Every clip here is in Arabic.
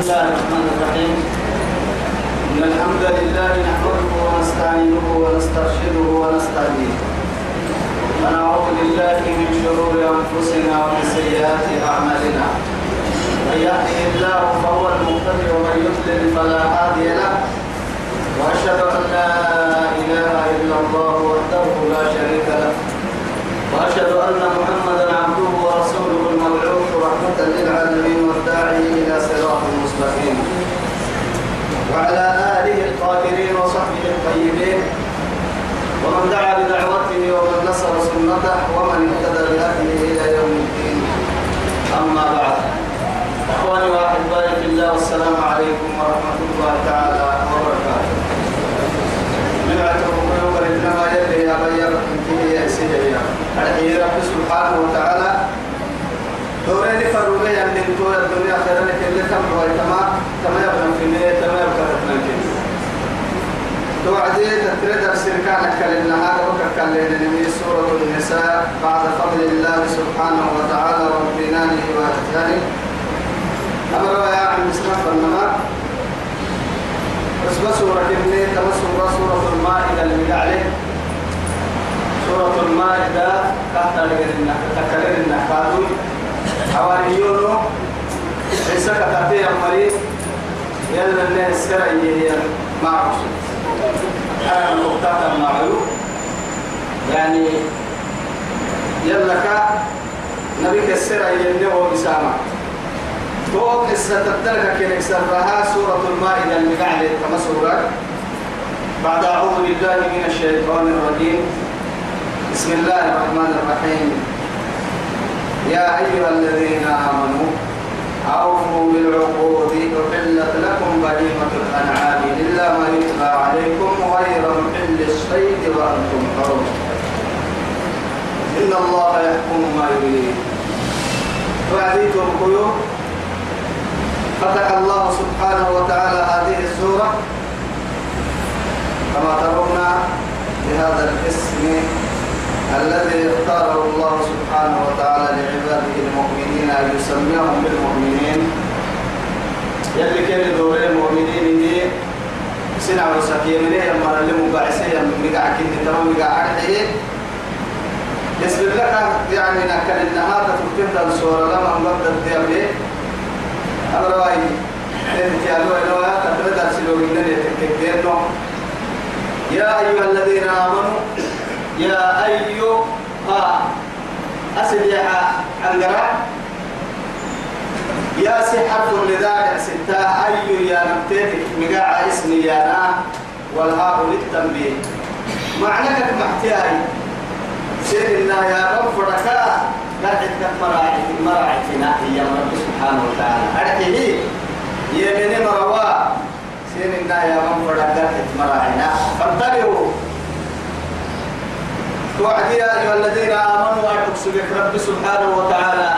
الله الرحمن الرحيم. إن الحمد لله نحمده ونستعينه ونسترشده ونستهديه. ونعوذ بالله من شرور أنفسنا ومن سيئات أعمالنا. من يهده الله فهو المهتدي ومن يضلل فلا هادي له. وأشهد أن لا إله إلا الله وحده لا شريك له. وأشهد أن محمدا عبده صراط مستقيم وعلى آله الطاهرين وصحبه الطيبين. ومن دعا بدعوته ومن نصر سنته ومن اهتدى بهديه إلى يوم الدين. أما بعد. إخواني وأحبائي في الله والسلام عليكم ورحمة الله تعالى وبركاته. من أعتقد يوم إنما يلي يا بيار انتهي يا سيدي أرحي رب سبحانه وتعالى دورين فروبي أن دنتو الدنيا خيرا لك اللي تم ويتما تما يبنى في النية تما يبقى تتمكن توعدي تتريد السركان كلمنا هذا وككلمنا من سورة النساء بعد فضل الله سبحانه وتعالى وامتنانه وإحسانه أمر يا عم اسمه فالنما بس سورة كني تما سورة المائدة اللي عليه. سورة المائدة تحت لنا تكرر حواريون عيسى كتاتي أمري يلا الناس سرعي معروف أنا مقتدى معروف. يعني يلا كا. نبيك السرعي ينهو بسامة. تو قصة تتلقى كنك سرها سورة المائدة اللي قاعدة كما سورة. بعد أعوذ بالله من الشيطان الرجيم. بسم الله الرحمن الرحيم. يا أيها الذين آمنوا أوفوا بالعقود أحلت لكم بهيمة الأنعام إلا ما يتلى عليكم غير محل الصيد وأنتم حرم. إن الله يحكم ما يريد. وعديتم القيوم فتح الله سبحانه وتعالى هذه السورة. كما ترون بهذا الاسم الذي اختاره الله سبحانه وتعالى لعباده المؤمنين أن يسميهم بالمؤمنين. يلي كان دوري المؤمنين دي؟ سنع وسكي من هي لما اللي مبعسية من مقع كنت تمام مقع عرحي يسبب لك يعني نكال هذا تبتدى الصورة لما مبدأ الديابي أمر واي انت يا لو تبتدى السلوك إنني تكتير يا أيها الذين آمنوا يا أيها أسد يا عنقرة يا سي حرف النداء ستة. أي يا نبتيتك مقاع اسمي يا نا. والهاء للتنبيه. معناك محتاج الله يا رب فركا قاعد مراعي مراعينا هي رب سبحانه وتعالى. أرحيه يمين مروا. سير الله يا رب فركا مراعينا. فانتبهوا. توعد يا أيها الذين آمنوا وأتقسوا بك رب سبحانه وتعالى.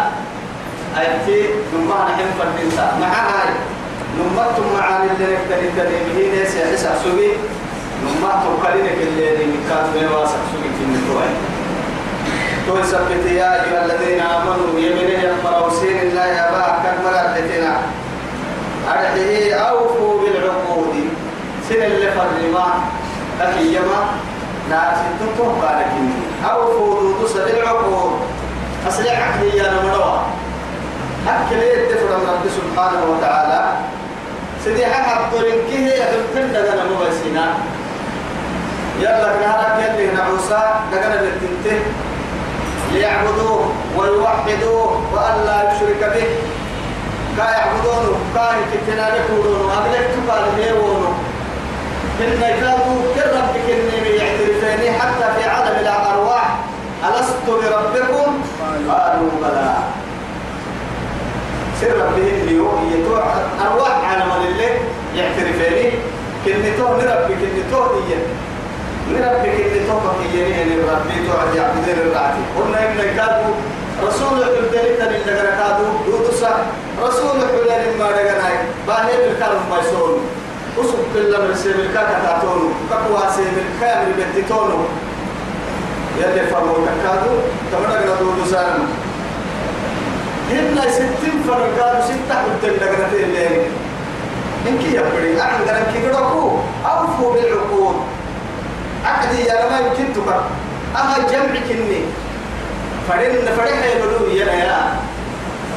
أيتي نما نحن فردينتا مع هاي نمتم معاني اللي نكتري كريمه ليس يحسع سوي نما تقلينك اللي نكاد بيواسع سوي في النتوعي تو سبت يا أيها الذين آمنوا. يمني يمروا سين الله يا باع كمرا لتنا أرحيه أوفوا بالعقود. سن اللي فرما أكي يما ناس تنتم بالكين أو فوضو تصل العقود أصل عقلي يا نمروا أكل يدفر من رب سبحانه وتعالى سيدي حق الطريق كيه يدفن دقنا مبسينا يلا نهارك يلي نعوسا دقنا للتنته ليعبدوه ويوحدوه وأن لا يشرك به كا يعبدونه كا يكتنا لكودونه أبلك تقال هيونه إن كانوا كربك إني يعترفيني حتى في عالم الأرواح ألست بربكم؟ قالوا بلى. سر ربه اليوم يتوع أرواح عالم لله تو نربك كني تو دي نربك كني تو بقيني يعني ربي توعد يعبدين الرعتي قلنا إن كانوا رسول لغنا كادو. دودسا رسول الدليل ما لغنا باهي بالكلام ما يسون أسب كل من سيملكا كتاتونو كقوى سيملكا من بتتونو يلي فرمو تكادو تمنى قدو دوسان هنا ستين فرقادو ستة قدل لقنات اللي إنك يبري أعلم قرن كي قدوكو أوفوا بالعقود عقدي يا لما يمكن تبا أها جمع كني. فرين فرحة يبدو يلا. يلا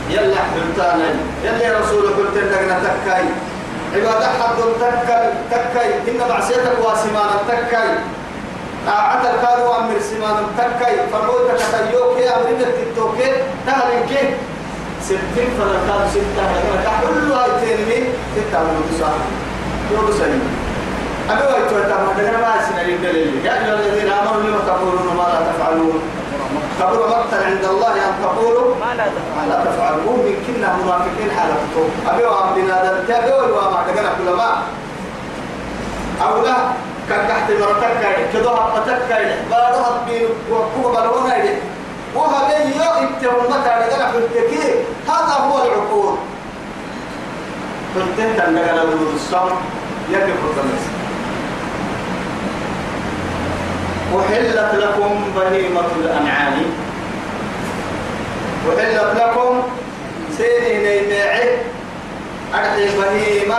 يلا حلتانا يلا رسولك قلت لقناتك كاي. عبادة حد تكاي تكاي إن معصيتك واسمان تكاي طاعة الكارو أمر سمان تكاي فرموتك تيوكي أمرين التكتوكي تهلنكي ستين فرقات ستة. فرقات كلها يتنمي ستة ونصا يوم سليم أبي وقت وتم دعنا ما سنا الدليل يا أيها الذين آمنوا لما تقولون ما لا تفعلون؟ كبر مقتا عند الله أن تقولوا ما لا تفعلون من كنا منافقين حالته أبي وعبدنا ذا أبي وما دعنا كل ما. أو لا كان تحت مرتك كده هبتك بارها بين وكوبا بالونا وهذا يؤتي متى لقنا في التكي هذا هو العقول. فانتهت أن لقنا ودود الصوم يقف الضمس وحلت لكم بهيمة الأنعام. وحلت لكم سيني نيمعي أرحي بهيمة.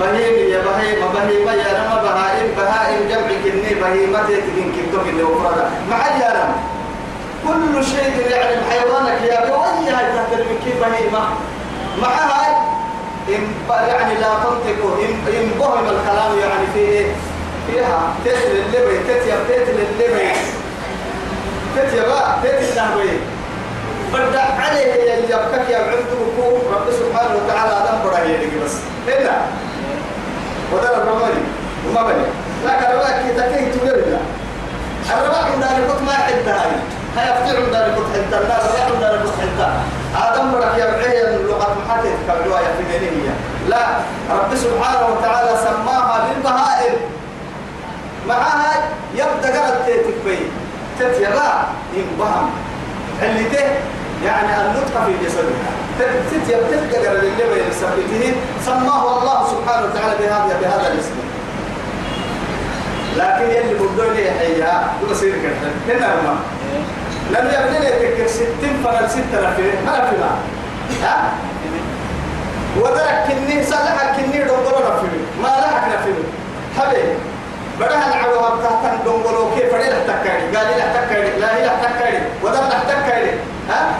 بهيم يا بهيمة بهيمة يا رما بهائم بهائم جمع كني بهيمة تكين كنتو كني وفردا مع يا رما كل شيء يعني حيوانك يا بوي هاي تحت المكي بهيمة؟ معها إن يعني لا تنطق إن إن بهم الكلام يعني فيه فيها تتل اللبي تتيا تتل اللبي تتيا بقى تتل النهبي بدأ عليه يبكك يا عبد رب سبحانه وتعالى آدم براه بس. هنا ودر الرمالي وما بني لكن كي تكيه تقول الرواء عند ذلك ما حد هاي. هاي أفتح عند ذلك حتى. الناس لا عند ذلك حتى. آدم برك يبعي اللغة محدث كالرواية في دينية لا. رب سبحانه وتعالى سماها بالبهائم معها يبدأ قرأت تكبي تتيبا ينبهم اللي ته يعني النطق في جسدها. تتيب تتقرأ اللي بين سماه الله سبحانه وتعالى بهذا بهذا الاسم. لكن يلي بدون يحيى بصير كده هنا ما. لم يبني لك ستين فلا ستة نفي ما في ها؟ ودرك كني سلحك كني دكتور نفي ما لحك نفي حبيبي بدها العروة بتاعتن دونغولو كيف فريد تكاري قال لي تكاري لا هي تكاري وده تكاري ها؟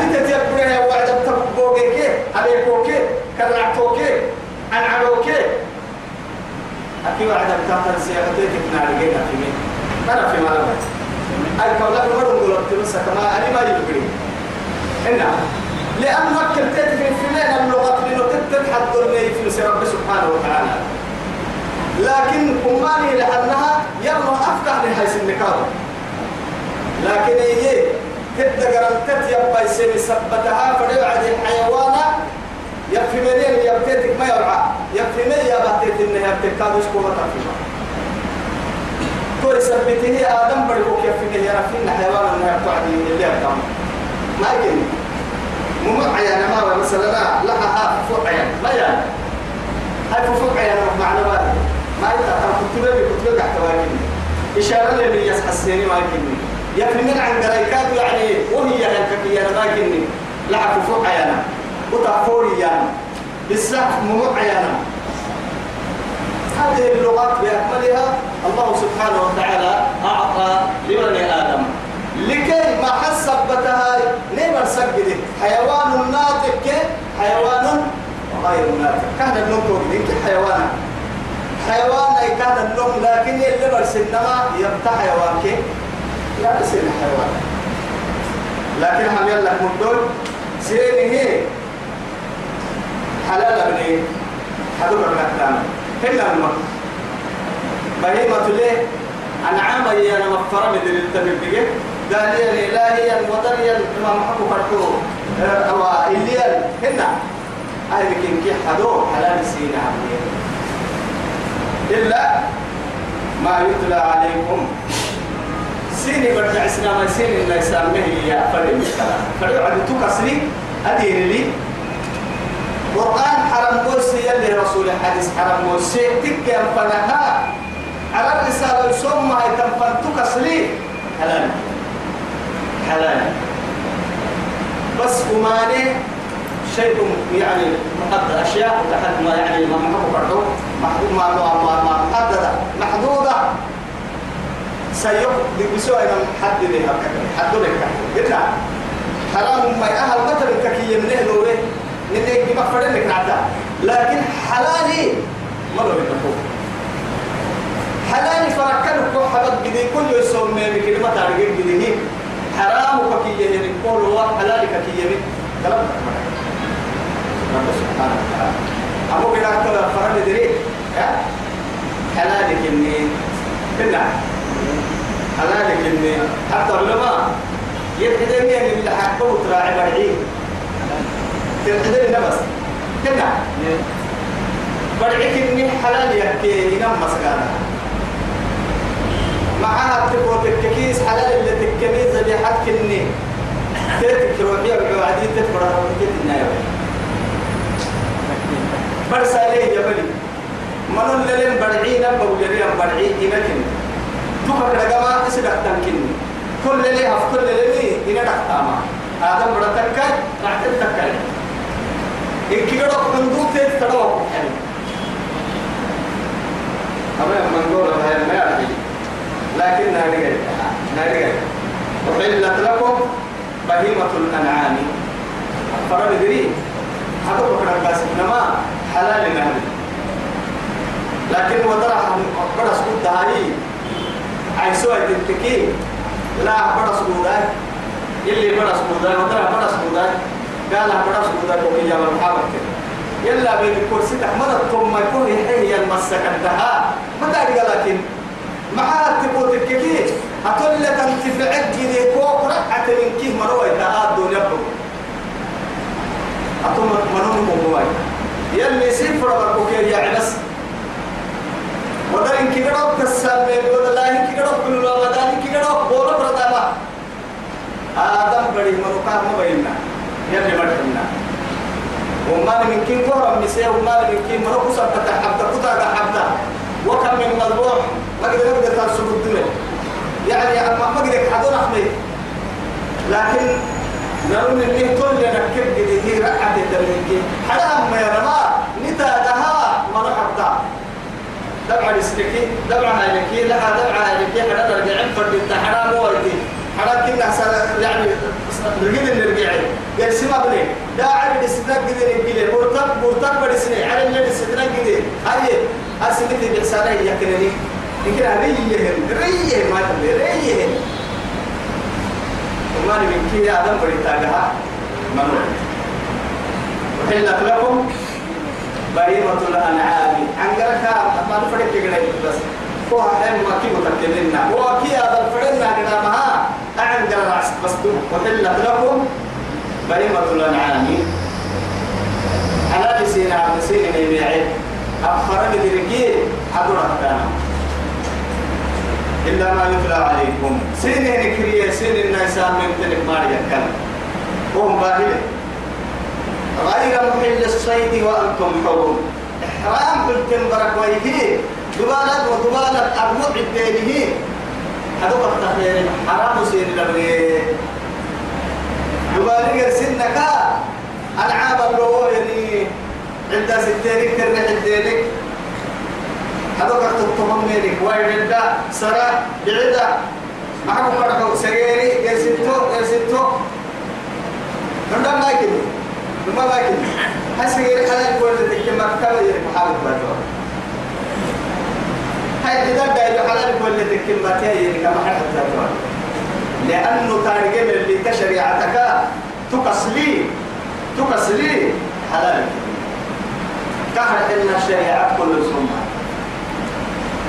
أنت تتبعها وعد تبوغي كيف عليكوكي كرعتوكي أنعروكي أكي وعد بتاعتن سيغتيك نارجينا في مين؟ أنا في مالك أي كولا كمرون قلت تنسى كما أنا ما يبقي هنا لأن مكة تتفي في مين؟ اللغة لأنه تتحدث في رب سبحانه وتعالى. لكن أماني لأنها يلا أفقه لحيث النكار لكن هي تبدأ قرنتت يبقى يسير سبتها فليعد الحيوان يكفي منين يبتيتك ما يرعى. يكفي من يبتيت إنها يبتكاد يشكو مطرفها تو سبته آدم بريكو كيف فيه يرفين حيوان إنها يبتعدي اللي يبتعد ما يمكن ممعي أنا ما مثلا لها فوق عيان. ما يعني. هاي فوق عيان معلومات ما قاعد تواجهني إشارة لي ما ريكات يعني وهي هلكك أنا ما فوق عيانا. يعني. عيانا. هذه اللغات بأكملها الله سبحانه وتعالى أعطى لبني آدم. لكي ما حسبتها نيمر سجده؟ حيوان ناطق حيوان غير ناطق كان النوم حيوان حيوان أي كان النوم لكن اللي برسنما يبتع حيوان كي لا يصير حيوان. لكن هم يلا مدول سيني هي. حلال ابني. حدور الرحمن هنا الماء بهيمة ليه؟ أنعام هي أنا مفرم من التببية داليا إلهيا ودريا ما محبو فرحوه أو إليا. هنا أهل كي حدور حلال سينا عبدين إلا ما يتلى عليكم. سيني برجع إسلام سيني الله يسامه يا فريم الكلام فريم عدو تكسري أدين لي. قرآن حرم قوسي يلي رسول الحديث حرم قوسي. تك ينفنها على الرسالة يسمى يتنفن تكسري. حلال. حلال. بس أماني شيء يعني محدد أشياء تحت ما يعني ما محدود ما ما ما ما محددة محدودة. سيق بسوء أنا محددة حددة قلنا حرام ما أهل مثل ككية من أهله نتيجة بمفرد لك نعتا. لكن حلالي ما لو ينفوه حلالي فركن كو حبط بدي كل يسوم من كلمة تعرف بدي حرام ككية يعني كل حلالي ككية من كلام رب سبحانه وتعالى أبو كده كده فرد دري حلالي كني كنا حلالي كني حتى العلماء يبحث يعني اللي حكوا تراعي برعيه تبحث بس كنا برعيك إني حلال يحكي ينام مسكانا معها تقول الكيس حلال اللي تكميز اللي حد كني تتك روحية بعدي تتبرع روحية النايا برسا ليه بني. منون لين برعي نبو جريان برعي إنكن. تبقى رقما تسدق تنكني كل اللي هف كل اللي إنا دقتاما. آدم بڑا تكا رعتل تكا إن كي قدو قندو تيت تدو يعني. أما من قول هاي ما يعرف لكن ناري ناري وحلت لكم بهيمة الأنعام. فرد دري هذا بكرة بس إنما حلال نهدي لكن ودرع بڑا سكوت هاي عيسوة تنتكي. لا بڑا سكوت اللي بڑا سكوت ودرع بڑا سكوت قال بڑا سكوت وكي جاب المحابة يلا بين الكرسي تحمد ثم يكون هي المسكنتها متى لكن معها تقول الكثير أتولى تنتفعك جدي كوك رقعة من كيه مروي تهاد دنيا أتوم منون مبواي يلي سفر بركوكير يا عبس ودا إنك قرأت كسامي ودا لا قرأت كل ودا إنك قرأت بولا بردا آدم بدي مروكا مبيننا يلي مرحبنا وما من كين كورا مسيا وما من كين مروكو سبتا حبتا كتا حبتا. وكم من مذبوح ما قدر يقدر تنسب الدنيا. يعني ما قدر حدون أحمي لكن نرون اللي كل نكب قد هي رقعة الدرميكي حدا ما يرما نتا دها ما رحبتا دبع السلكي دبع هايلكي لها دبع هايلكي حدا رجعين فرد التحرام ويدي حدا كنا سنة يعني رجل نرجعي قال سما بني لا عرب السنة قد نقلي مرتب مرتب بدي سنة على اللي السنة قد هاي أسنتي بحسانة يكنني. يمكن ريهم ريهم ما تبي ريهم. وما من كي آدم بريتاجها منور وحلت لكم بهيمة الأنعام. عنقرك ما نفرق كده بس. هو هم ما كي متكلمنا هو كي الفرنا كده ما أعنقر راس بس وحلت لكم بهيمة الأنعام. على لسين عبد سين يبيعين أخرج درجي حضرت كان إلا ما يتلى عليكم. سين نكرية سين الناس من تلك ماريا كان هم باهلة غير محل الصيد وأنتم حرم. إحرام قلتم برك ويهي دبالة ودبالة أبوع الدينه هذا التخير حرام سين لبني دبالة سنك. ألعاب اللي يعني. عند ستينك كرنا عندك قد تطمن منك وين سرا بعدا معكم فرقوا سريري يرسلتو يرسلتو دم ما يكني ما ما يكني هسيري حلال يقول لك مكتبة يرك محل بردو هاي كده داير حلال يقول لك ما تيجي لك محل بردو لأنه تارجم اللي كشريعتك تكسلي تكسلي حلال. كهر إن الشريعة كل سنة.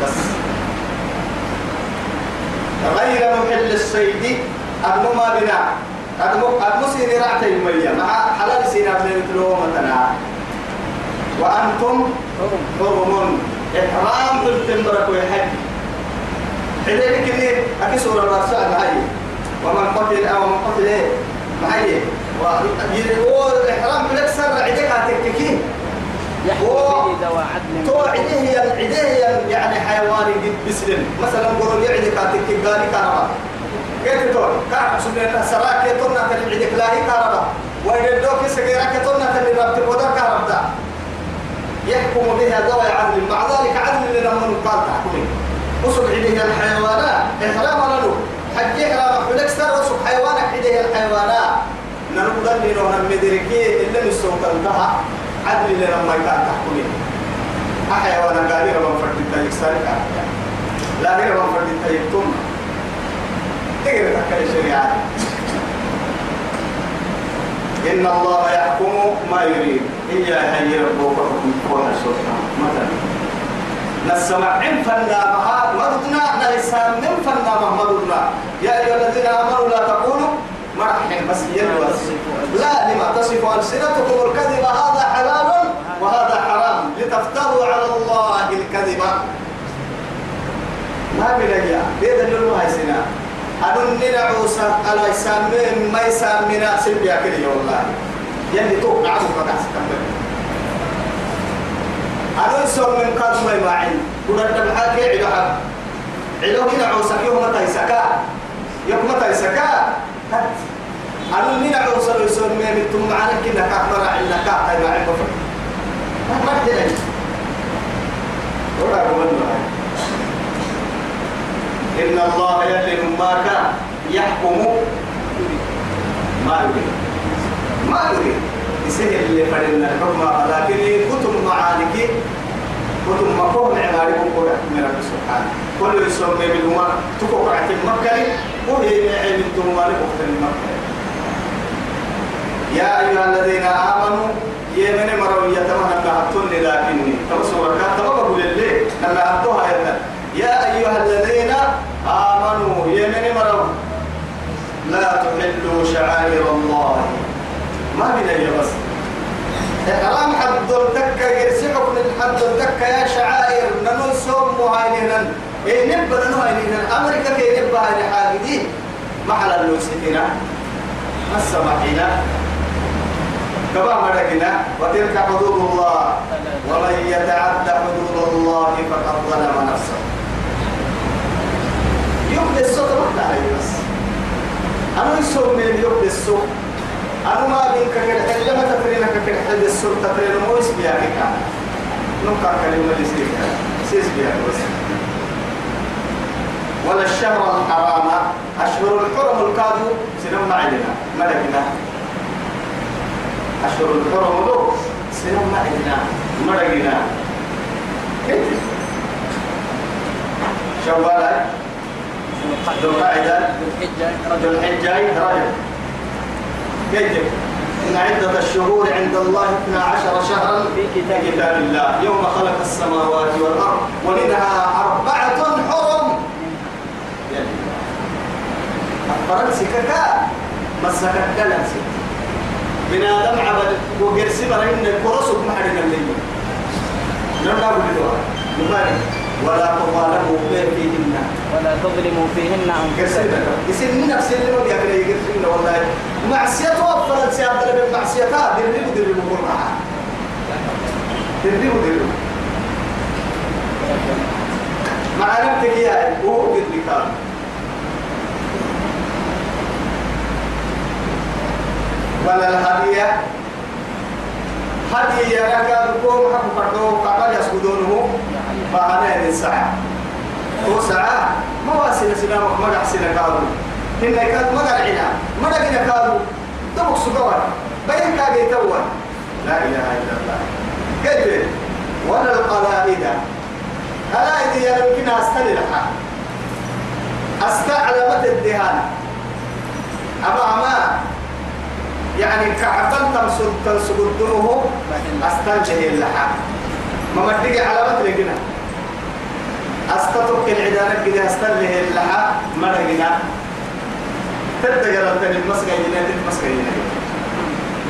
بس. غير محل الصيد أبنو ما بنا. أبنو أبنو سيني رعت المية. مع حلال سينا بن مثلو مثلا. وأنتم حرم إحرام بالتمبرك ويحج حديك إني أكي سورة الرسول معي. ومن قتل أو من قتل إيه؟ معي. وإحرام بلك سر عدك هتككين توعديه عديه يعني حيواني قد بسلم مثلا قولوا يعدك هتكك قالي كهرباء. كيف تقول؟ كعب سبحانه سراك يطلنا في العدك لا هي كهرباء. ويدوك سجيرك تنا تلي ربت ودك ربتا يحكم بها ذوي عدل. مع ذلك عدل لما قال تحكمي وصل عليه الحيوانات. إحرام له حج إحرام. حلك سر وصل حيوانك عليه الحيوانات. نرد لي نونا مدركي إلا نسوك انتهى عدل لما قال تحكمي أحيوانا قال لي ربما فرد التايك سارك لا غير ربما فرد التايك ثم تقدر تحكي الشريعة إن الله يحكم ما يريد. إياه هي ربك حكم السلطان مثلا. نسمع عن فنا مها مردنا نلسان من فنا مردنا. يا أيها الذين آمنوا لا تقولوا. مرحب بس يلوس لا لما تصف ألسنتكم الكذب هذا حلال وهذا حرام لتفتروا على الله الكذب. ما بلقيا بيد اللي هاي سنة؟ أدن نعوسا على يسامين ما يسامينا سلبيا كده والله. يلي توقع نعم فتح سكمل أدن سوم من قد ما يباعين. كنا الدبحات يعيدو حق. عيدو هنا عوسا يوم متى يسكا يوم متى يسكا أدن نعوسا يسوم من ثم معنا كنا كأكبر عنا كأكبر عنا كأكبر ما قد ولا كمان إن الله يلي ما كان يحكم. ما يريد ما يريد يسهل اللي فلنا الحكم. لكن كتب معانك كتب مقوم عماركم قول من رب سبحانه. كل يسمى بالهما. تكوك عتم مكة. وهي من الدموان وقت المكة. يا أيها الذين آمنوا يمن مروا يتمنى أن لكني تبصر كان تبقى لله لما أتوها يا أيها الذين آمنوا يمن مروا لا تحلوا شعائر الله. ما بنا بس. حرام حد الدكة يرسحك من حد الدكة يا شعائر. ننو سوم مهاينين. إيه نبى ننو هاينين أمريكا كي نبى هاي حاجدين محل اللوسينا السماحينا. كما مرقنا وتلك حدود الله. ومن يتعدى حدود الله فقد ظلم نفسه. يبدي الصوت ما عليه بس. أنا يسوق من يبدي الصوت. أنا ما بين كده حتى ما تفرينا كده حد الصوت تفرينا مو اسمي يعني كان. نقطع كلمة اللي سير سيس بيها بس. ولا الشهر الحرام. أشهر الحرم الكادو سنم معدنا ملكنا. أشهر الحرم له سنم معدنا ملكنا شوال ذو القعدة ذو الحجة رجب. كيف إن عدة الشهور عند الله 12 شهرا في كتاب الله. يوم خلق السماوات والأرض ومنها أربعة حرم. فرنسي كاكا مسكت كلنسي من آدم عبد وقرسي مرين الكرس ومحرق الليل نرنا بلدوها ولا تظالموا فيهن. ولا تظلموا فيهن أنفسكم. يسن نفس اللي ما بيقدر يقرسين والله. معصية وفرت سيادة بالمعصية دربوا دربوا معها دربوا دربوا مع نفسك يا وهو قد بكام ولا الهدية. هدية لك بكم حق فردو قبل يسكدونه فأنا من ساعة. ما واسنا سلامك ما قحسنا كادو. إن كاد ما قرعنا ما لقينا كادو. دمك سكوان بين كاجي توا. لا إله إلا الله. كيف؟ ولا القلائد. قلائد يمكن أستل لها أستعلمت الدهان. أما ما يعني كعبان تمسد تنسب الدروه أستنجه اللحا ما مدقي على مدري قنا أستطرق العدانة كده أستنجه اللحا مرقنا تبدأ قرأت المسكة جنة المسكة جنة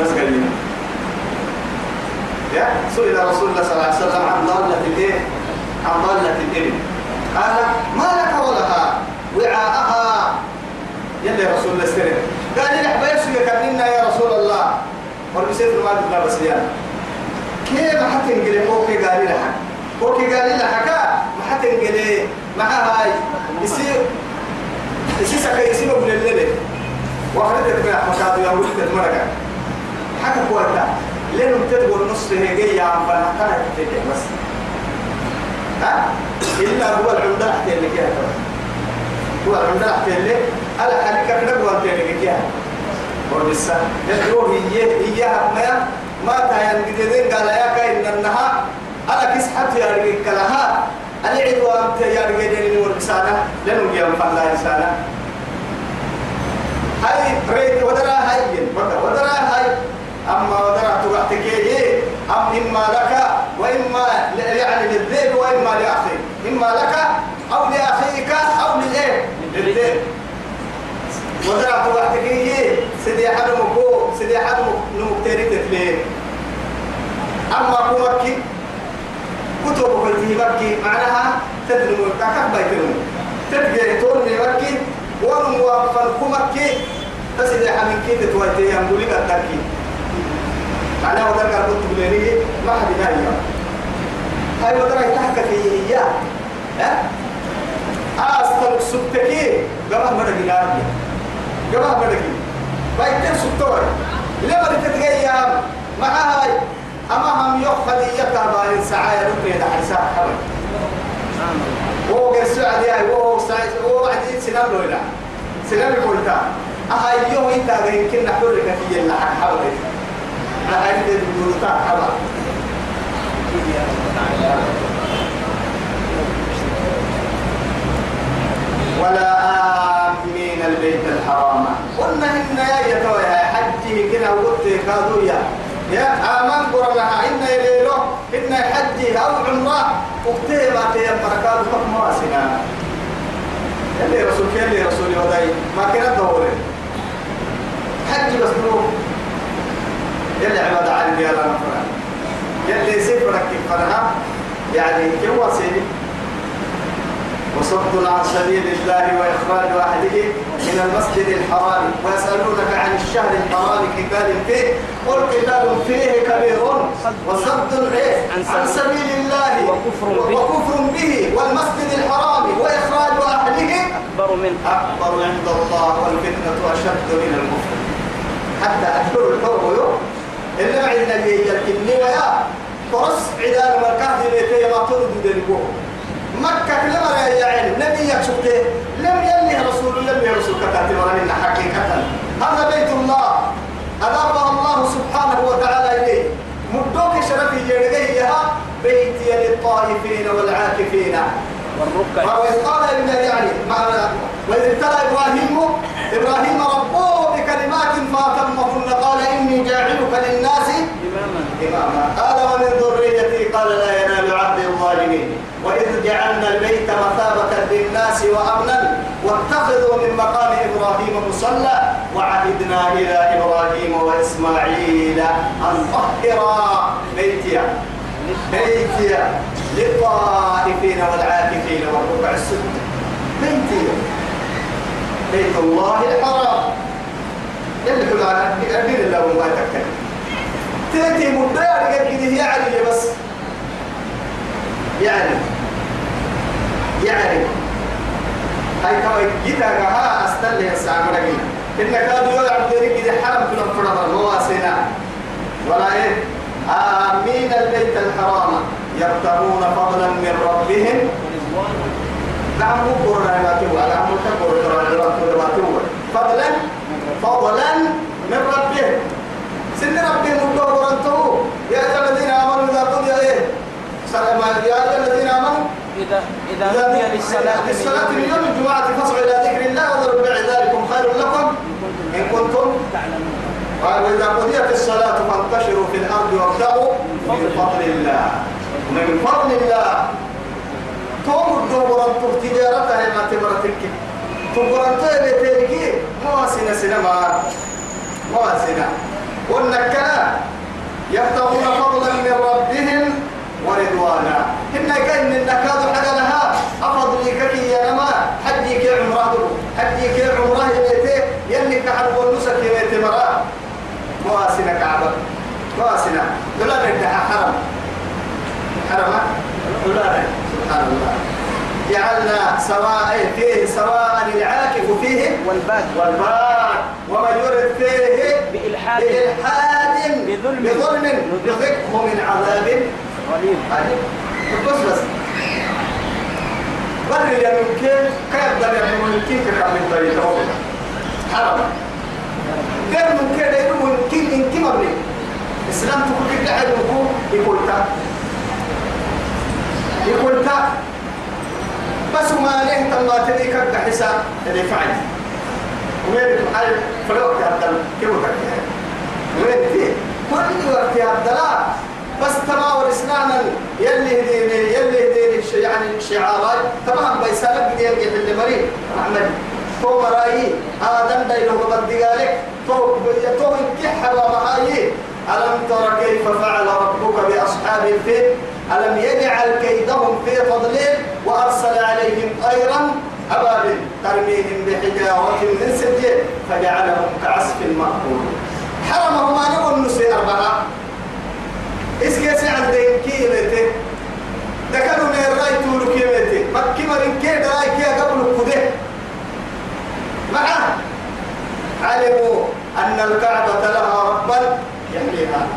مسكة جنة يا سئل رسول الله صلى الله عليه وسلم عن ضالة الإيه؟ عن ضالة الابن قال ما لك ولها؟ وعاءها. يلي رسول الله استلم قال لي حبايب سوى كرننا يا رسول الله. والبسيط ما تبلا بس يا. كيف حتى نقلي أوكي قال لي لحك أوكي قال لي لحك ما حتى نقلي مع هاي. يصير يصير سكا يصير ابن الليل واخرتك بقى مكادو يا ولد المرقة حكى كويتا لأنه تدور نص هي يا عم فأنا كان تتجه بس. ها؟ إلا هو العمدة اللي كده هو حتى اللي ألا حالك كده هو اللي كده ولسه يدعو هي هي ما ما تاين جديدين قال يا كاين النها أنا كيس حتى يا كلها أنا عيد وأنت يا رجال ورسالة لأنه يوم فلا رسالة هاي ريد ودرا هاي ودرا هاي أما ودرا توقعتك إيه أم إما لك وإما يعني للذئب وإما لأخيك إما لك أو لأخيك أو للإيه للذئب ودرا توقعتك إيه سيدي أحد مكو سيدي أحد نمكتيري تتلين أما كومكي كتب قلتي بكي معناها تدرم كاكب بيتنم تبقى تورني بكي ونموافن كومكي تسيدي حمين كي تتويتي ينبولي قدركي. معناها ودرك كنت بليني ما حد نايم هاي ودرك تحكى في هي ها؟ أستلك سبتكي قبل ما نجي ناري قبل ما نجي بايتر سبتور لما تتغير مع هاي أما هم يخلي يكبر سعايا ركني ده حساب حبل هو قصة عليها هو سعيد هو عديد سنام لولا. سنام يقولتا أهاي يوم إنت يمكن نحرك في اللحن حبل لحن الدولتا حبل ولا آمين البيت الحرام. قلنا إن يا يتوى حجه كنا وقت كادوا يا يا آمان قرنها إن يليلو إن حجه أو عمرة وقته ما تيم بركات ما سنا اللي رسول اللي رسول وداي ما كنا دوري حج بس نو. يلي عباد عن ديالا نفرا يلي سيفرك كفرها يعني كم سيدي وصد عن سبيل الله وإخراج أهله من المسجد الحرام ويسألونك عن الشهر الحرام قتال فيه قل قتال فيه كبير وصد؟ عن سبيل الله وكفر به. والمسجد الحرام وإخراج أهله. أكبر منه. أكبر عند الله والفتنة أشد من الكفر حتى أكبر الحرب يو إلا عندنا اللي يجركني ويا فرس عدان مركز بيتي ما ترد دنبوه مكة لما يا عين نبي يكشفته لم يلي رسول لم يرسل كتاتي ورمنا حقيقة. هذا بيت الله. أضافه الله سبحانه وتعالى إليه. مدوك شرفي جرقيها بيتي للطائفين والعاكفين. والركع وإذ قال يعني. معنى وإذ ابتلى إبراهيم إبراهيم ربه بكلمات فأتمهن. قال إني جاعلك للناس إماما. إماما قال ومن ذريتي قال لا ينال عهد الظالمين. وإذ جعلنا البيت مثابة للناس وأمنا واتخذوا من مقام إبراهيم مصلى. وعهدنا إلى إبراهيم وإسماعيل أن طهرا بيتي. بيتي للطائفين والعاكفين والركع السجود بيتي. بيت الله الحرام. اللي كل أدين الله ما يتكلم تأتي مدار قد هي علي بس. يعني يعني هاي كما جيتا ها أستنى الساعة مرقنا إن كادوا يوم عبد كده حرم كنا فرنا مواسنا ولا إيه؟ آمين البيت الحرام. يبتغون فضلا من ربهم. نعم بقرنا ما تقول. على عمل تقول. ما تقول. فضلا فضلا من ربهم. سن ربهم الدور أنتو يا أيها الذين آمنوا إذا قضي إيه يا أيها الذين آمنوا. إذا إذا نودي للصلاة للصلاة من يوم الجمعة فاسعوا إلى ذكر الله وذروا بيع ذلكم خير لكم إن كنتم تعلمون. قال وإذا قضيت الصلاة فانتشروا في الأرض وابتغوا من فضل الله. من فضل الله. توم الدور أنتم تجارتها ما تمرتك تبرنتها بتركي مواسنا سينما. مواسنا والنكلا يبتغون فضلا من ربهم ورضوانا. إن كان النكاد حاجة لها. أفضل لك يا نما حديك يا عمره. حديك يا عمره يبيته يلي كحرب والنسك يبيته مرا. مواسنا كعبة. مواسنا. ولا ندعى حرم. حرم؟ ولا سبحان الله. جعلنا سواء فيه سواء العاكف فيه. والباد. والباد. ومن يرد فيه بإلحاد. بإلحاد. بظلم. بظلم. نذقه من عذاب. أليم بس بس. بر يا ممكن كيف ده يا ممكن كم طريقة حرام. غير ممكن ده ممكن إن كم أبني إسلام تقول لك قاعد يقول تا. يقول تا. بس ما له تما تديك كحساب اللي فعل وين محل فلوك هذا كيف تكيه وين تي كل وقت هذا بس تماول إسلاما يلي هديني يلي هديني يعني الشعارات تمام بيسالك بدي يلقي في المريض. أحمد تو مرايي آدم دا يلوه بدي قالك. تو تو انكحها ومحايي ألم تر كيف فعل ربك بأصحاب الفيل؟ ألم يجعل كيدهم في تضليل وأرسل عليهم طيرا أبابل ترميهم بحجارة من سجيل فجعلهم كعصف مأكول. حرمهم ما نقول نسي أربعة. اسكي سعد دين كيلتي من الرأي تولو كيلتي مكي مرين كي دراي كي قبل كده. معه علموا أن الكعبة لها ربا يحميها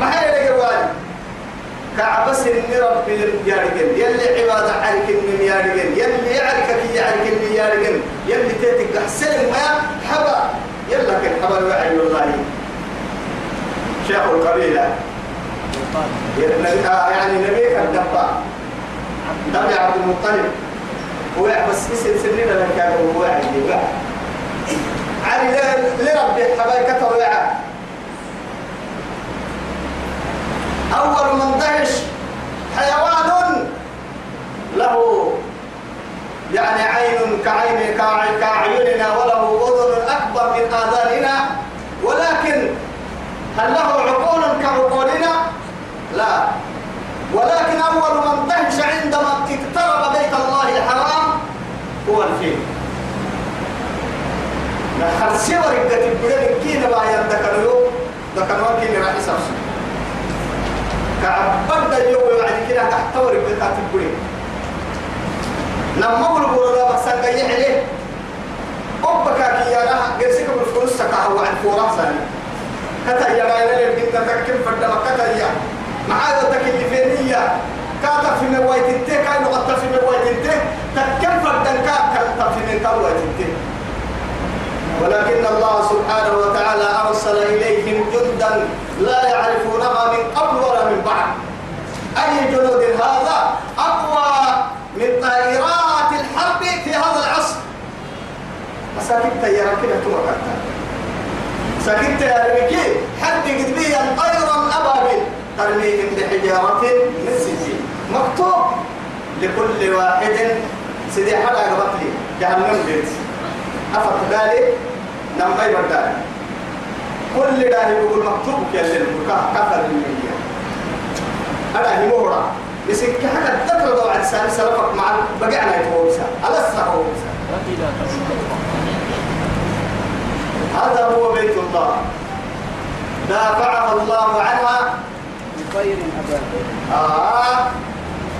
ما هي لقوالي كعبة سن ربي يارجن يلي عبادة عليك من يارجن يلي يعرفك يعرف يارجن يلي تيتك حسن ما حبا. يلا كن حبا وعي الله شيخ القبيلة. يعني نبيك الدبا نبي عبد المطلب. هو بس يصير سنين لك كان هو واحد علي لربي حبايك تويعه أول من دهش حيوان له يعني عين كعين كع- كأعيننا وله أذن أكبر من آذاننا. ولكن هل له عقول كعقولنا؟ لا ولكن أول من دهش عندما اقترب بيت الله الحرام هو الفيل. نحن سوى رقة البلد كينا ما يندكروا ذكروا كينا راح يسافسوا كعبد اليوم بعد كده تحت بتاعت البريد لما أقول بورا بس أنا جاي عليه أبكى كي يرى جالسك بالفلوس سكاه عن فورا ثاني كتا يا راينا اللي بدنا تكلم فرد ما كتا يا معايا تكلفينية كاتا في موايت انت كاي نقطة في موايت انت تكلم فرد كاتا في من كوايت انت ولكن الله سبحانه وتعالى أرسل إليهم جندا لا يعرفونها من قبل ولا من بعد. أي جنود هذا؟ أقوى من طائرات الحرب في هذا العصر. مساكين تيارا كده توقعتها سكنت يا ربكي حد قدبيا طيرا أبابيل. ترميهم بحجارة من سجين مكتوب لكل واحد سيدي حدا قبطلي جهنم بيت أفت ذلك نما يبدأ كل ده يقول مكتوب كيلن كفر المية هذا هي مورا بس كحاجة تذكر دو عن سالي سلفك مع بقعنا يتوبسا وإلى تصدق هذا هو بيت الله. دافعها الله عنها. بخير أبدا آه.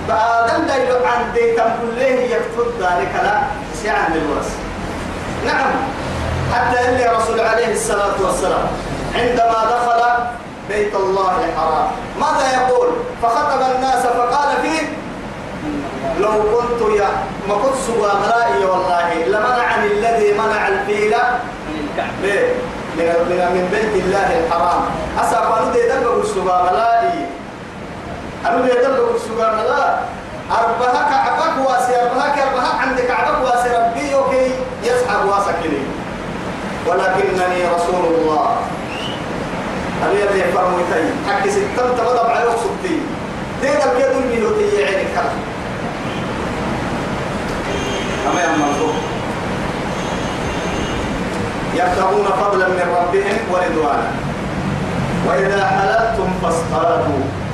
فآدم لا عن ديتم كله يكتب ذلك لا سيعن الورس نعم حتى اللي رسول عليه الصلاة والسلام عندما دخل بيت الله الحرام ماذا يقول؟ فخطب الناس فقال فيه لو كنت يا ما كنت سوى ملائي والله لمنعني الذي منع الفيل من؟ من بيت الله الحرام. أسا قالوا دي دبوا السبا قالوا دي دبوا السبا ملا أربها كعبك واسي أربها كأربها عند كعبك واسي ربي يوكي يسحب واسكني. ولكنني رسول الله. أبي أبي فرمو تي حكي ستم تبضب على وصبتي دي دب يدل بيوتي عينك كلام. أما يا منصور. يبتغون فضلا من ربهم ورضوانا. وإذا حللتم فاصطادوا.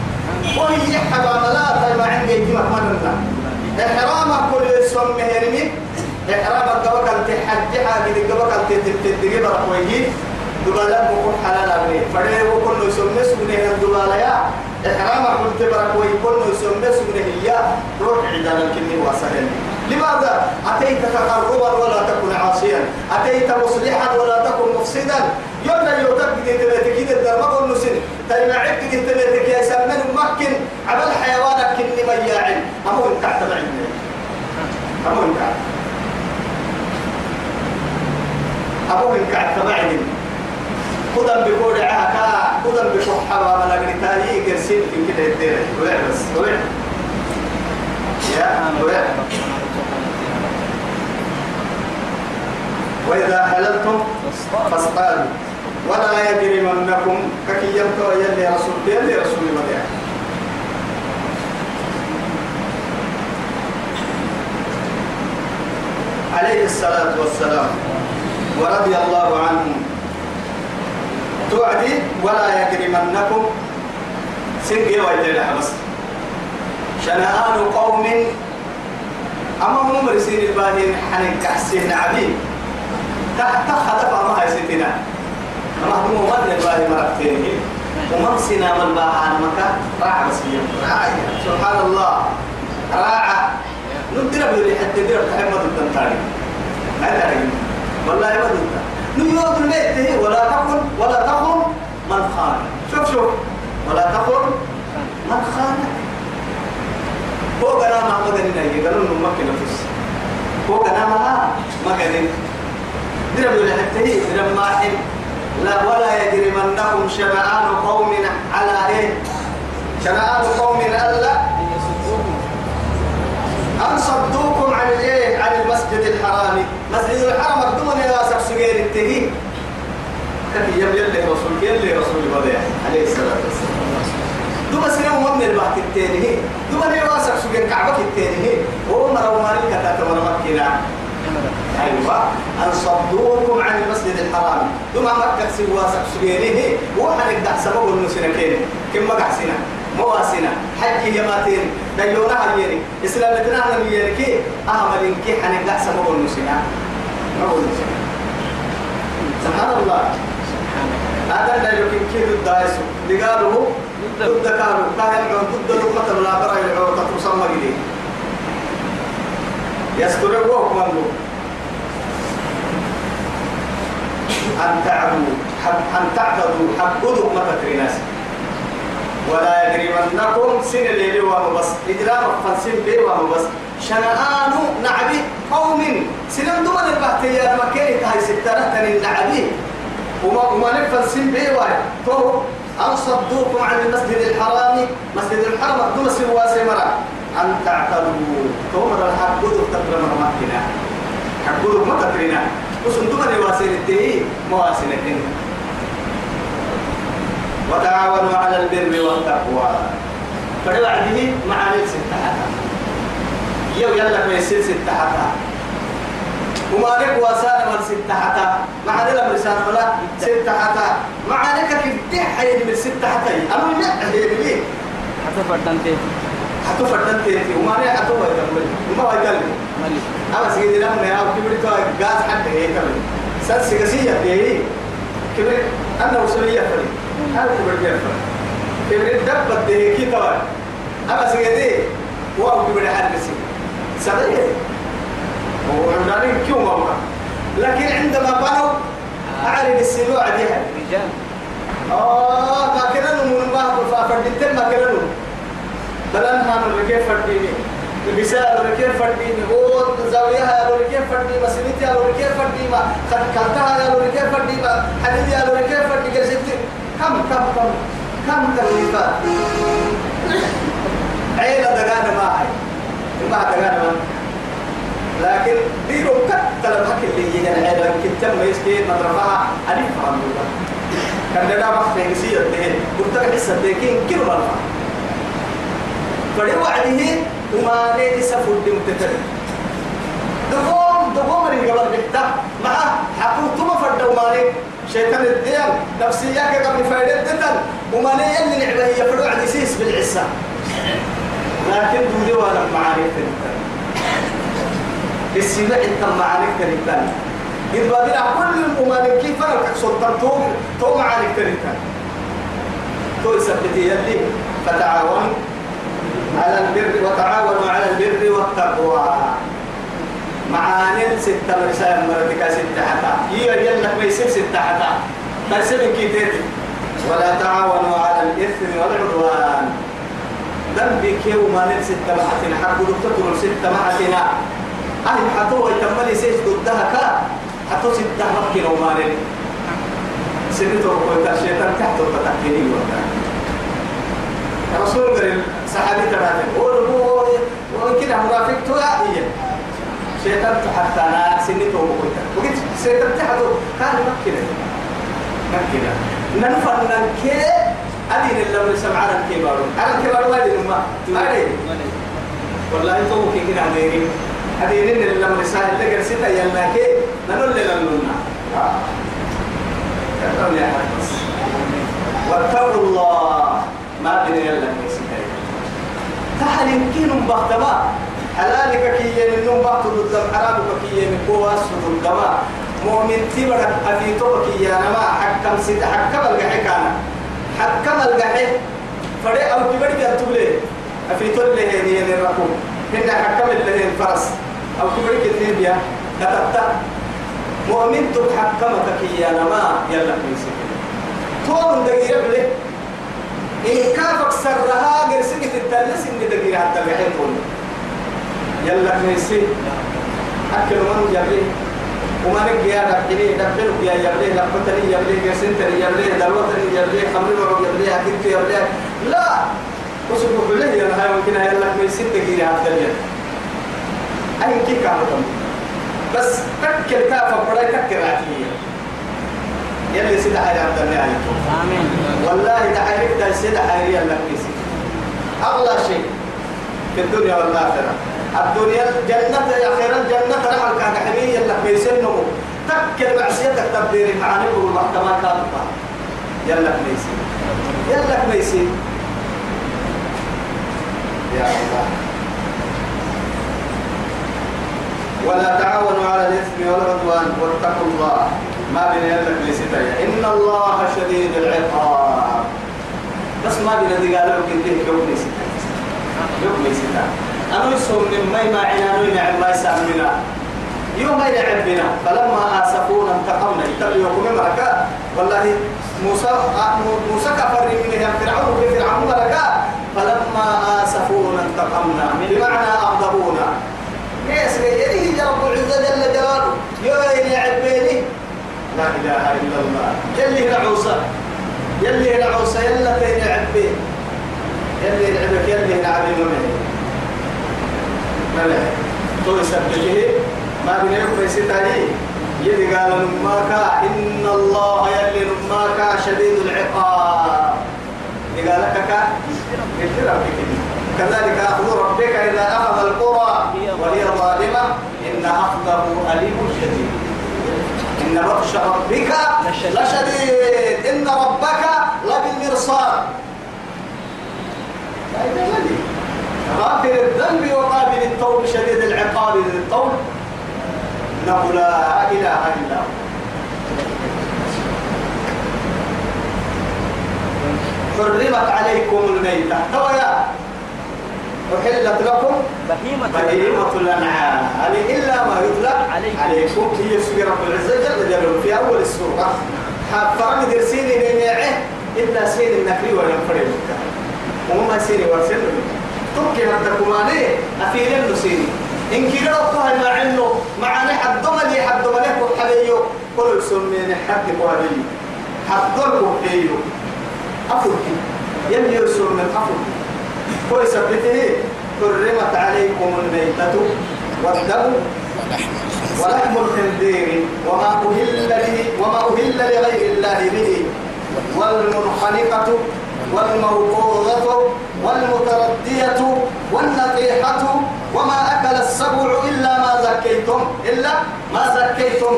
وهي حبا ملاتا ما عندي يجمع مننا إحرامك كل يسوم مهرمي إحرامك قبك أنت حجها قد قبك أنت تتدقي برقويه دبالات بكون حلال أبني. فده بكون يسوم نسبني الدبالة يا. إحرامك كنت برقويه كل يسوم نسبني هي روح عندنا الكني واسهل لماذا؟ أتيت تقربا ولا تكن عاصيا. أتيت مصلحا ولا تكن مفسدا. يلا يوتك تلاتك كده ما قول نسن تلمع عبك تلاتك يا سمن مكن؟ عمل حيوانك كني مياعن. أمو انت اعتبعين أمو انت أمو انت اعتبعين قدام بقول عاكا قدام بقول أجل تاريخ يرسل في كده الدير ولا بس ولا يا ولا وإذا حللتم فاصطادوا ولا يجرمنكم ككي يمتو يلي رسول يلي رسول مدعي عليه الصلاة والسلام. ورضي الله عنه. توعدي ولا يجرمنكم. سنجي ويلي بس. شنآن قوم. أما هم مرسين الباهين حنين كحسين عبيد. تحت خطف ما هي ستنا. ما هو من الباهي مرتين ومن سنا من باهان مكة راعى بسيا راعى سبحان الله راعى ندير بيري حتى دير تحمد التنتاري ما تعرف والله ما دلتا نيوض الميت ولا تكن ولا تكن من خان شوف شوف ولا تكن من خانك فوق أنا ما مدني قالوا انه مكة نفس فوق أنا ما ما قالين درب ولا حتى درب ما حل لا ولا يجرمنكم شنآن قوم على إيه؟ شنآن قوم ألا أن صدوكم عن الايه عن المسجد الحرام. مسجد الحرام مقدوم يا سب سجير التهي. يم يلي رسول يلي رسول بديع عليه الصلاة والسلام. دوما سنة من البحث التاني. دوما نواسك سجير كعبك التاني. هو مروا مالك تاتا مرمكنا أيوة أن صدوكم عن المسجد الحرام. دوما مكة سواسك سجيره وحنك دع سبب النسنكين كم مقع سنة؟ مواسنة حج يماتين ديونا هيري إسلامتنا هيري كي؟ أهمل كي حنك دع سبب النسنة سبحان الله. هذا اللي يمكن كيف الدايس لقالوا ضد كانوا. كان ضد لقمة لا برا يلعوا تتصمى جديد يستر وهم أن تعبوا أن تعبدوا حبدوا ما تدري ناس. ولا يجرمنكم سن الليل وما بس. إجرام فنسن بي وما بس. شنآن نعبي قوم. سنم دون البحثية مكينة هاي سترة تنين نعبي. وما وما نفن سن بي واي تو أن صدوكم عن المسجد الحرام. مسجد الحرام دون سوا سمرا أن تعتدوا. تومر الحبود تقرن مكنا حبود ما تقرنا وسندوم الواسين التي مواسين الدين وتعاونوا على البر والتقوى. فلوعده معاني ستة حتى. يو يلا بيصير ستة حتى. وما لك وسانا من ستة حتى. مع ذلك مرسان ولا ستة حتى. مع لك كيف حيد من ستة حتى؟ أنا لا هي ليه؟ حتى فردانتي حتى فردان تيتي. وما لك حتى هو يكمل. وما هو أنا سيدي لما يا كبر تو غاز حتى هي كمل سنس كسية هي كبر أنا وسلية فري أنا كبر كيف كبر دبت ده كي توا أنا سيدي هو كبر حد بسي. سبعي وعمراني كيو ماما. لكن عندما بنوا أعلن السلوع ديها رجال. آه ما كنا نمون ما فردين ما كنا نمون. بلان ما نركي فرديني بسال ركي فرديني هو زاوية ركي فرديني مسلمتي ركي فرديني خد كلتها ركي فرديني حديدي ركي فرديني قلت كم كم كم كم تكليفات عيلة دقانة ما هي ما دقانة ما لكن ديرو كتل الحكي اللي يجي العيلة كتم يسكي مدرفها أليف عن الله. كان ده ما في نسيت ده قلت لك لسه تكين كل مرة فدي وعده وما نيجي سفر دي متتر دقوم دقوم اللي قبل بيتا مع حقوق ما فرد وما نيجي شيطان الدين نفسية قبل فايدة دتن وما نيجي اللي نعبه يفرد عدي سيس بالعسى لكن دودي وأنا معاني تنتن السبع انت معاني تنتن يبقى بنا كل الممالك كيف أنا سلطان توم توم عليك تريتا تو يثبت يلي فتعاون على البر وتعاونوا على البر والتقوى. معاني ستة مرسال مرتك ستة حتى. هي يلك ما يصير ستة حتى. بس من كتير ولا تعاونوا على الإثم والعدوان. ذنبك يوم نل ستة محتنا. حق دكتور ستة محتنا. أهل حتوه يتملي سيس ضدها كا. حتو ستة مكين وما نل. سنتو قلت الشيطان تحت وتحكيني وقتها رسول قال صحابي تبعته. هو ويمكن مرافق تو هي شيطان حتى أنا سنته وقلت وقلت شيطان تحت كان مكنه مكنه ننفر ننكي. أدين اللي من سمعنا الكبار. أنا الكبار ما أدين ما. أدين. والله تو كي كنا أدين أدين اللي من سهل لقى ستة يلا كي لنا لنا كتب يا حدث واتقوا الله. ما بين يلا كيسكاي تحل يمكن بختما حلالك كي ينم بحت ضد حرامك كي ينم سد الدماء مؤمن تبرك أفيتوك يا نما حكم سيد حكم الجحكانا حكم الجحي فري أو كبرك أتولي أفيتول له هي نركو هن حكم له الفرس أو كبرك النبيا كتبت مؤمن تحكمك يا نما يلا كيسكاي تون دقيقة إن كافك سرها قرسك تتلس إن دقيقة حتى تقول. يلا كنيسي أكل من جبري وما نجي يا دكتوري دكتور يا جبري لقطني جبري جسنتني جبري دلوتني جبري خمر مرو جبري أكيد جبري لا! وسبب بالله يا هاي ممكن هاي يلا كنيسي دقيقة حتى الحين أي كي كانوا بس تكل كافة بڑا تكل عتيه يلي سيدا حيري عبد الله عليكم. آمين. والله حيرك ده سيدا حيري لك بيسي أغلى شيء في الدنيا والآخرة. الدنيا الجنة يا خير الجنة رحل كان حمية لك بيسنه تكل معصيتك تبدير معانيه والمحكمة كاملة يلا ميسي يلا ميسي يا الله. ولا تعاونوا على الإثم والعدوان واتقوا الله. ما بين يدك لستايا إن الله شديد العقاب. بس ما بين ذي قالوا كنت يوم لستايا يوم لستايا أنا يسوم من ما يمعنا أنا ينعم ما يسامنا يوم ما ينعم بنا. فلما آسفونا انتقمنا. يتبعوا يوم مركا والله موسى موسى كفر من فرعون فرعون مركا فلما آسفونا انتقمنا. بمعنى أغضبونا يس يليه رب العزة جل جلاله. يا عبيني لا إله إلا الله. يلي نعوسى يلي نعوسى يلا تين عبي. يلي نعبك يلي نعبي ممن ملك تو يسبته ما بنيك في ستاي يلي قال نماك إن الله يلي نماك شديد العقاب. قال لك كذلك أخذ ربك إذا أخذ القرى وهي ظالمة. إن أخذه أليم شديد. إن بطش ربك لشديد. إن ربك لبالمرصاد. غافر الذنب وقابل التوب شديد العقاب للطول إنه لا إله إلا هو. حرمت عليكم الميتة. تويا أحلت لكم بهيمة بهيمة الأنعام. إلا ما يطلق عليكم. هي سورة رب العزة جل جلاله في أول السورة. فرق درسيني لنيعه إلا سين النكري وينفرد وما سيني ورسل تبكي هدكماني أفيرين نسيني إن كده أطلع مع إنه معاني حدوما لي حدوما لك وحليو كل سمين حد قوالي. حدوما كيلو أفركي يلي يرسل من أفركي كويس بته حرمت عليكم الميتة والدم ولحم الخنزير وما أهل به وما أهل لغير الله به. والمنخنقة والموقوذة والمتردية والنطيحة وما أكل السبع إلا ما زكيتم إلا ما زكيتم.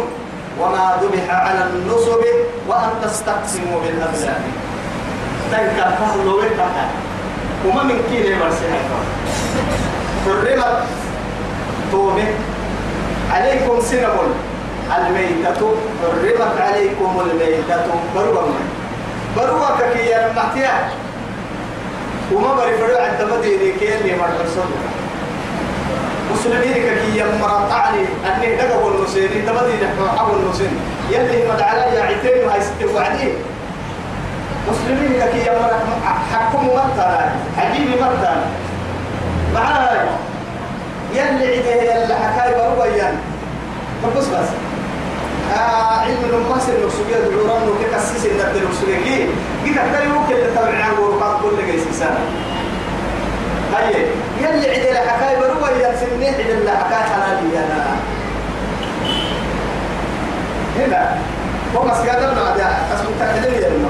وما ذبح على النصب وأن تستقسموا بالأزلام تنكا فهلوا وكذا وما من كيني مرسي. حرمت تومه عليكم سنبل الميتة حرمت عليكم الميتة. بروة بروة كي المحتيا وما فريو عند مدينة كي اللي مرحل صدق مسلمين كي يمرا تعني أني دقوا تبدي نحن حول النسين يلي مد علي عيتين وهي ست وعدين. مسلمين كي يمرا حكم مرتنا حجيب مرتنا معاي. يلي عيده يلي حكاي بروبيان فبس بس. آه علم المصر نقصيه دعوران وككسيس النبي نقصيه كي كده ترى ممكن تتابعنا ورقات كل جيس سنة هاي يلي عيد الحكاية بروا يلسمني عيد الحكاية حلالي أنا هنا. هو بس قادر نعدي تكلم يا لما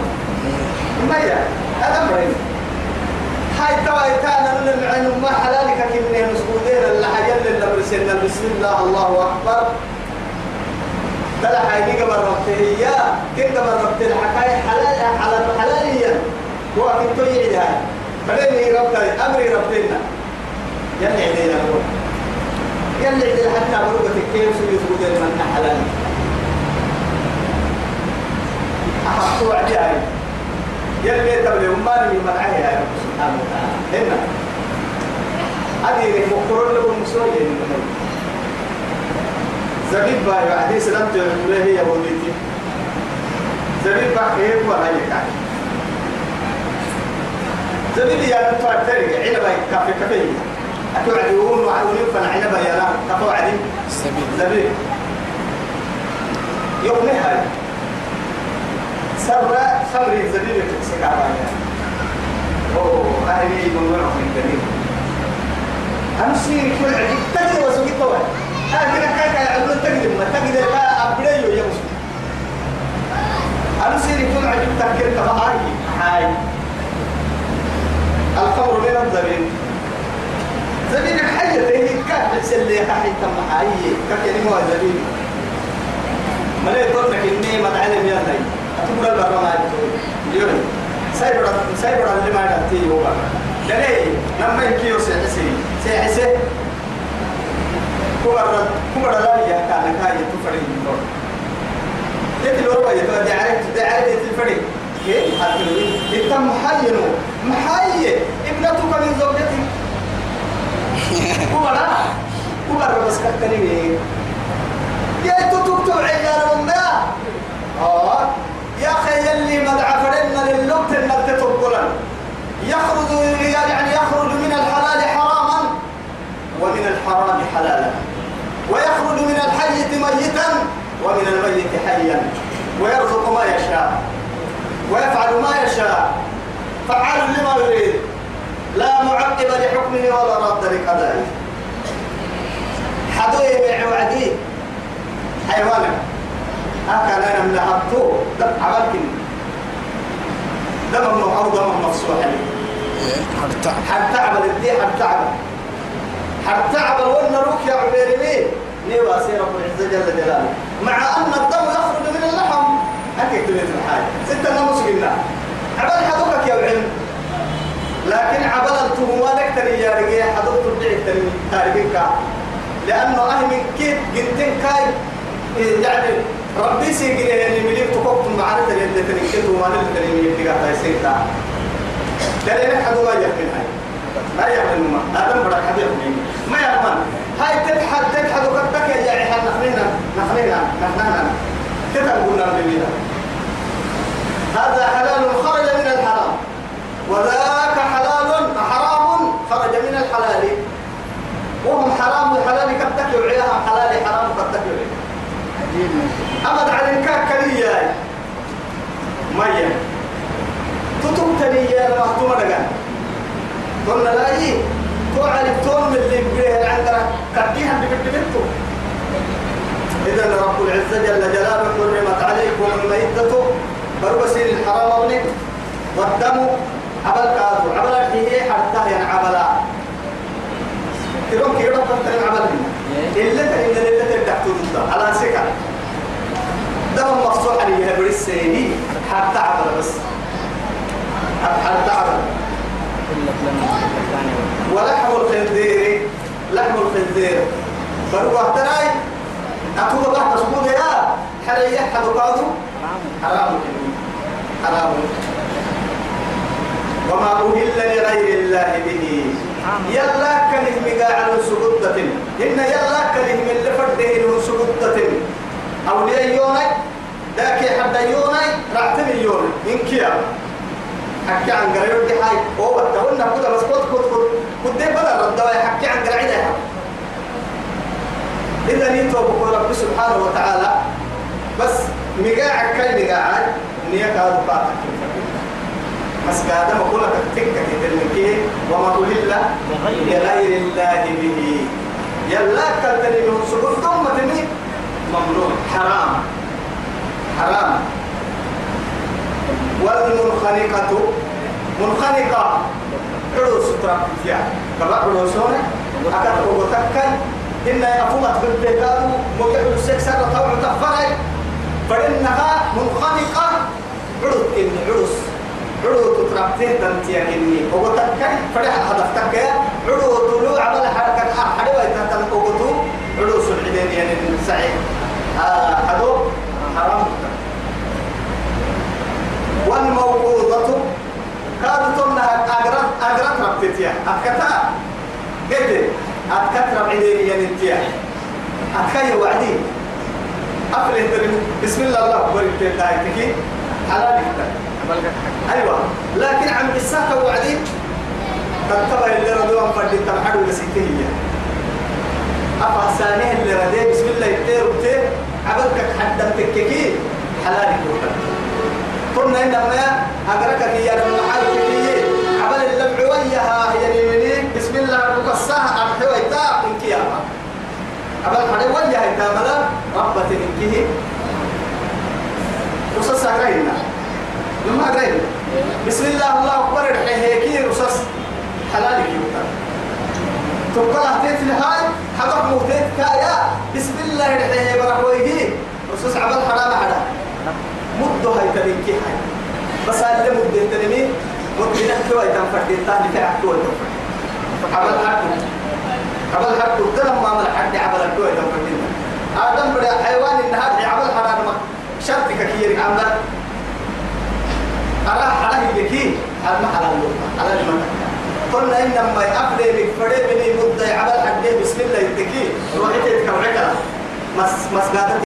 ما هذا مريض هاي توا يتانا من العين ما حلالك كني مسكودين اللي حيل اللي برسلنا. بسم الله الله أكبر. تلا حاجة قبل ربته هي كن قبل ربته الحكاية حلال حلال حلاليا هو كنت يعيدها فلين ربنا أمري ربنا. يلي عدينا هو يلي عدينا حتى بروقة كيف سيسود من حلال. أحطوا عجائي يلي تبلي أماني من مرعي يا رب سبحانه وتعالى. هنا. هذه مقرر لهم مسؤولين زبيب باي بعدين سلمت له هي وليتي زبيب باي هو هاي كان زبيب يا نتوى ترجع عنبا كافي كافي. أتوعدون وعدون فن عنبا يا عدي. سبيل زبيب. يوم سر خمري زبيب يكسك على أوه أهلي من وين من دليل سيري كل عدي تجي وسوي طوال. كذا كذا يعملون تقدم ما تقدر لا أبريو يا مسلم سيري كل عجب تذكر كفاي هاي؟ الخمر من الزبين زبين الحية اللي كان تسلي حي تم حي ككلمة زبين ما لا يقول لك إني ما تعلم يا ناي أتقول البرا ما يقول يوري سايبر سايبر اللي ما يدتي هو دليل لما يكيو سيحسي سيحسي كبر كبر لا يا كان كاي تفري النور تدي لو باي تو دي عارف دي عارف تفري كيف حتى انت محير محيي ابنتك من زوجتك كبر كبر بس كتني يا تتوب عيال امنا آه يا أخي يلي مدعى فرنا للوقت انك تتوب يخرج يعني يخرج من الحلال حراما ومن الحرام حلالا. ويخرج من الحي ميتا ومن الميت حيا. ويرزق ما يشاء. ويفعل ما يشاء. فعال لما يريد. لا معقب لحكمه ولا رد لقضائه. حدو يبيع وعدي حيوانا هكذا أنا من هبطو دم عملك دم أو دم مفصوح حرتع حتى عمل الدي حتى عمل. حتى عمل. وأنا روك يا عبير ليه نيوا سير رب العزة جل جلاله. مع أن الدم يخرج من اللحم. أكيد تبيت الحاجة. ستة نمس قلنا. عبال حدوكك يا علم لكن عبال التهمة نكتري يا رجال حدوك ترجع تري تاريخك. لأنه أهل من كيف كاي. يعني ربي سيجري اللي مليك تقوم تري اللي تري كده وما اللي تري مليك تقع تايسيتا لأن حدو ما يحكي هاي ما يحكي ما. آدم بدك حد يحكي ما يحكي هاي تتحد تتحد وقتك يا جاي حد نخلينا نخلينا نخلينا تتقولنا بالله هذا حلال خرج من الحرام. وذاك حلال حرام خرج من الحلال. وهم حرام الحلال كتك وعيها حلال حرام كتك أمد على الكاك كليا مية. تتم تليا المحتومة لقا قلنا لا إيه. تعرف تون من اللي بيه عندنا كديها بكتبته إذا رب العزة جل جلاله حرمت عليكم الميتة. بربسين الحرام ابنك والدم. عبل كادو عبل فيه حتى ينعبلا تلوم كيرو فتر عبل. إلا تإن إلا تبدأ تنزل على سكة. دم مفتوح عليه برسيني حتى عبل بس. حتى عبل ولحم الخنزير لحم الخنزير. فروه تراي أكو بقى تسبوه يا حرية حدقاته حرام. حرام. وما أهل لغير الله به. يلا كله مقاعد سجودة إن يلا كله من اللي فرده سجودة أولياء يوني؟ ذاك حد يوني؟ رعتني يوني. إن كيا؟ حكي عن قريب دي هاي هو تقولنا كده بس كنت كنت كنت كنت بدل الدواء حكي عن قريب ده إذا نيتوا بقول رب سبحانه وتعالى بس مقاعد كي مقاعد نيك هذا باتك. بس قاعدة بقول لك تكة تدلكي وما أهل لغير الله به. يلا كالتني من سبب ثم تني ممنوع. حرام. حرام. والمنخنقة منخنقة. عروس ترابيا كما عروسون أكاد وتكن إن يفوت بالبيكاد موجود السكسر طبع تفرع فإنها منخنقة. عروس إن عروس. عروس ترابتين تنتيا إني. وتكن فرح هدف تكيا عروس طلوع على حركة. حلوة تنتن وقتو عروس العدين يعني السعيد هذا حرام. والموقوضة كانت تمنها أجرت أجرت ربتيا أكتا قد أكت رب عدين ينتيا أكاي وعدي. تري. بسم الله الله أكبر. تلاقي حلال أيوة. لكن عم الساعة وعدي. تتبع اللي ردوا فرد التمحر وسيتهية أفا ثانية اللي ردي. بسم الله. يتير وتير عبدك حدا تككي حلالك وكذا قلنا إنما أدركك يا المحل كي عبل اللمع وياها هي اليمين بسم الله الرقصة أرحوا إتا من كياما عبل حدا وياها إتا ملا ربة من كيه رصص أقرأينا لما أقرأينا بسم الله الله أكبر الحيكي رصص حلالك يوتا تقول أهتيت لهاي حقق موتيت كايا بسم الله الحيكي برحويه رصص عبل حرام حدا مدو هاي تبيكي هاي؟ بس اللي مدو تنمي مدو نحكي واي تنفرد التاني في عكو واي عبل حكو عبل حكو تلم ما من حد عبل حكو واي تنفرد آدم بدا حيوان النهار عبل حرام شرطك كيري عملا أرى حرام يكي حرام حلال على المنطقة قلنا إنما أفضل لك فريق بني مدة عبل حد بسم الله يتكي. روحي تتكوعك مس مسقاتك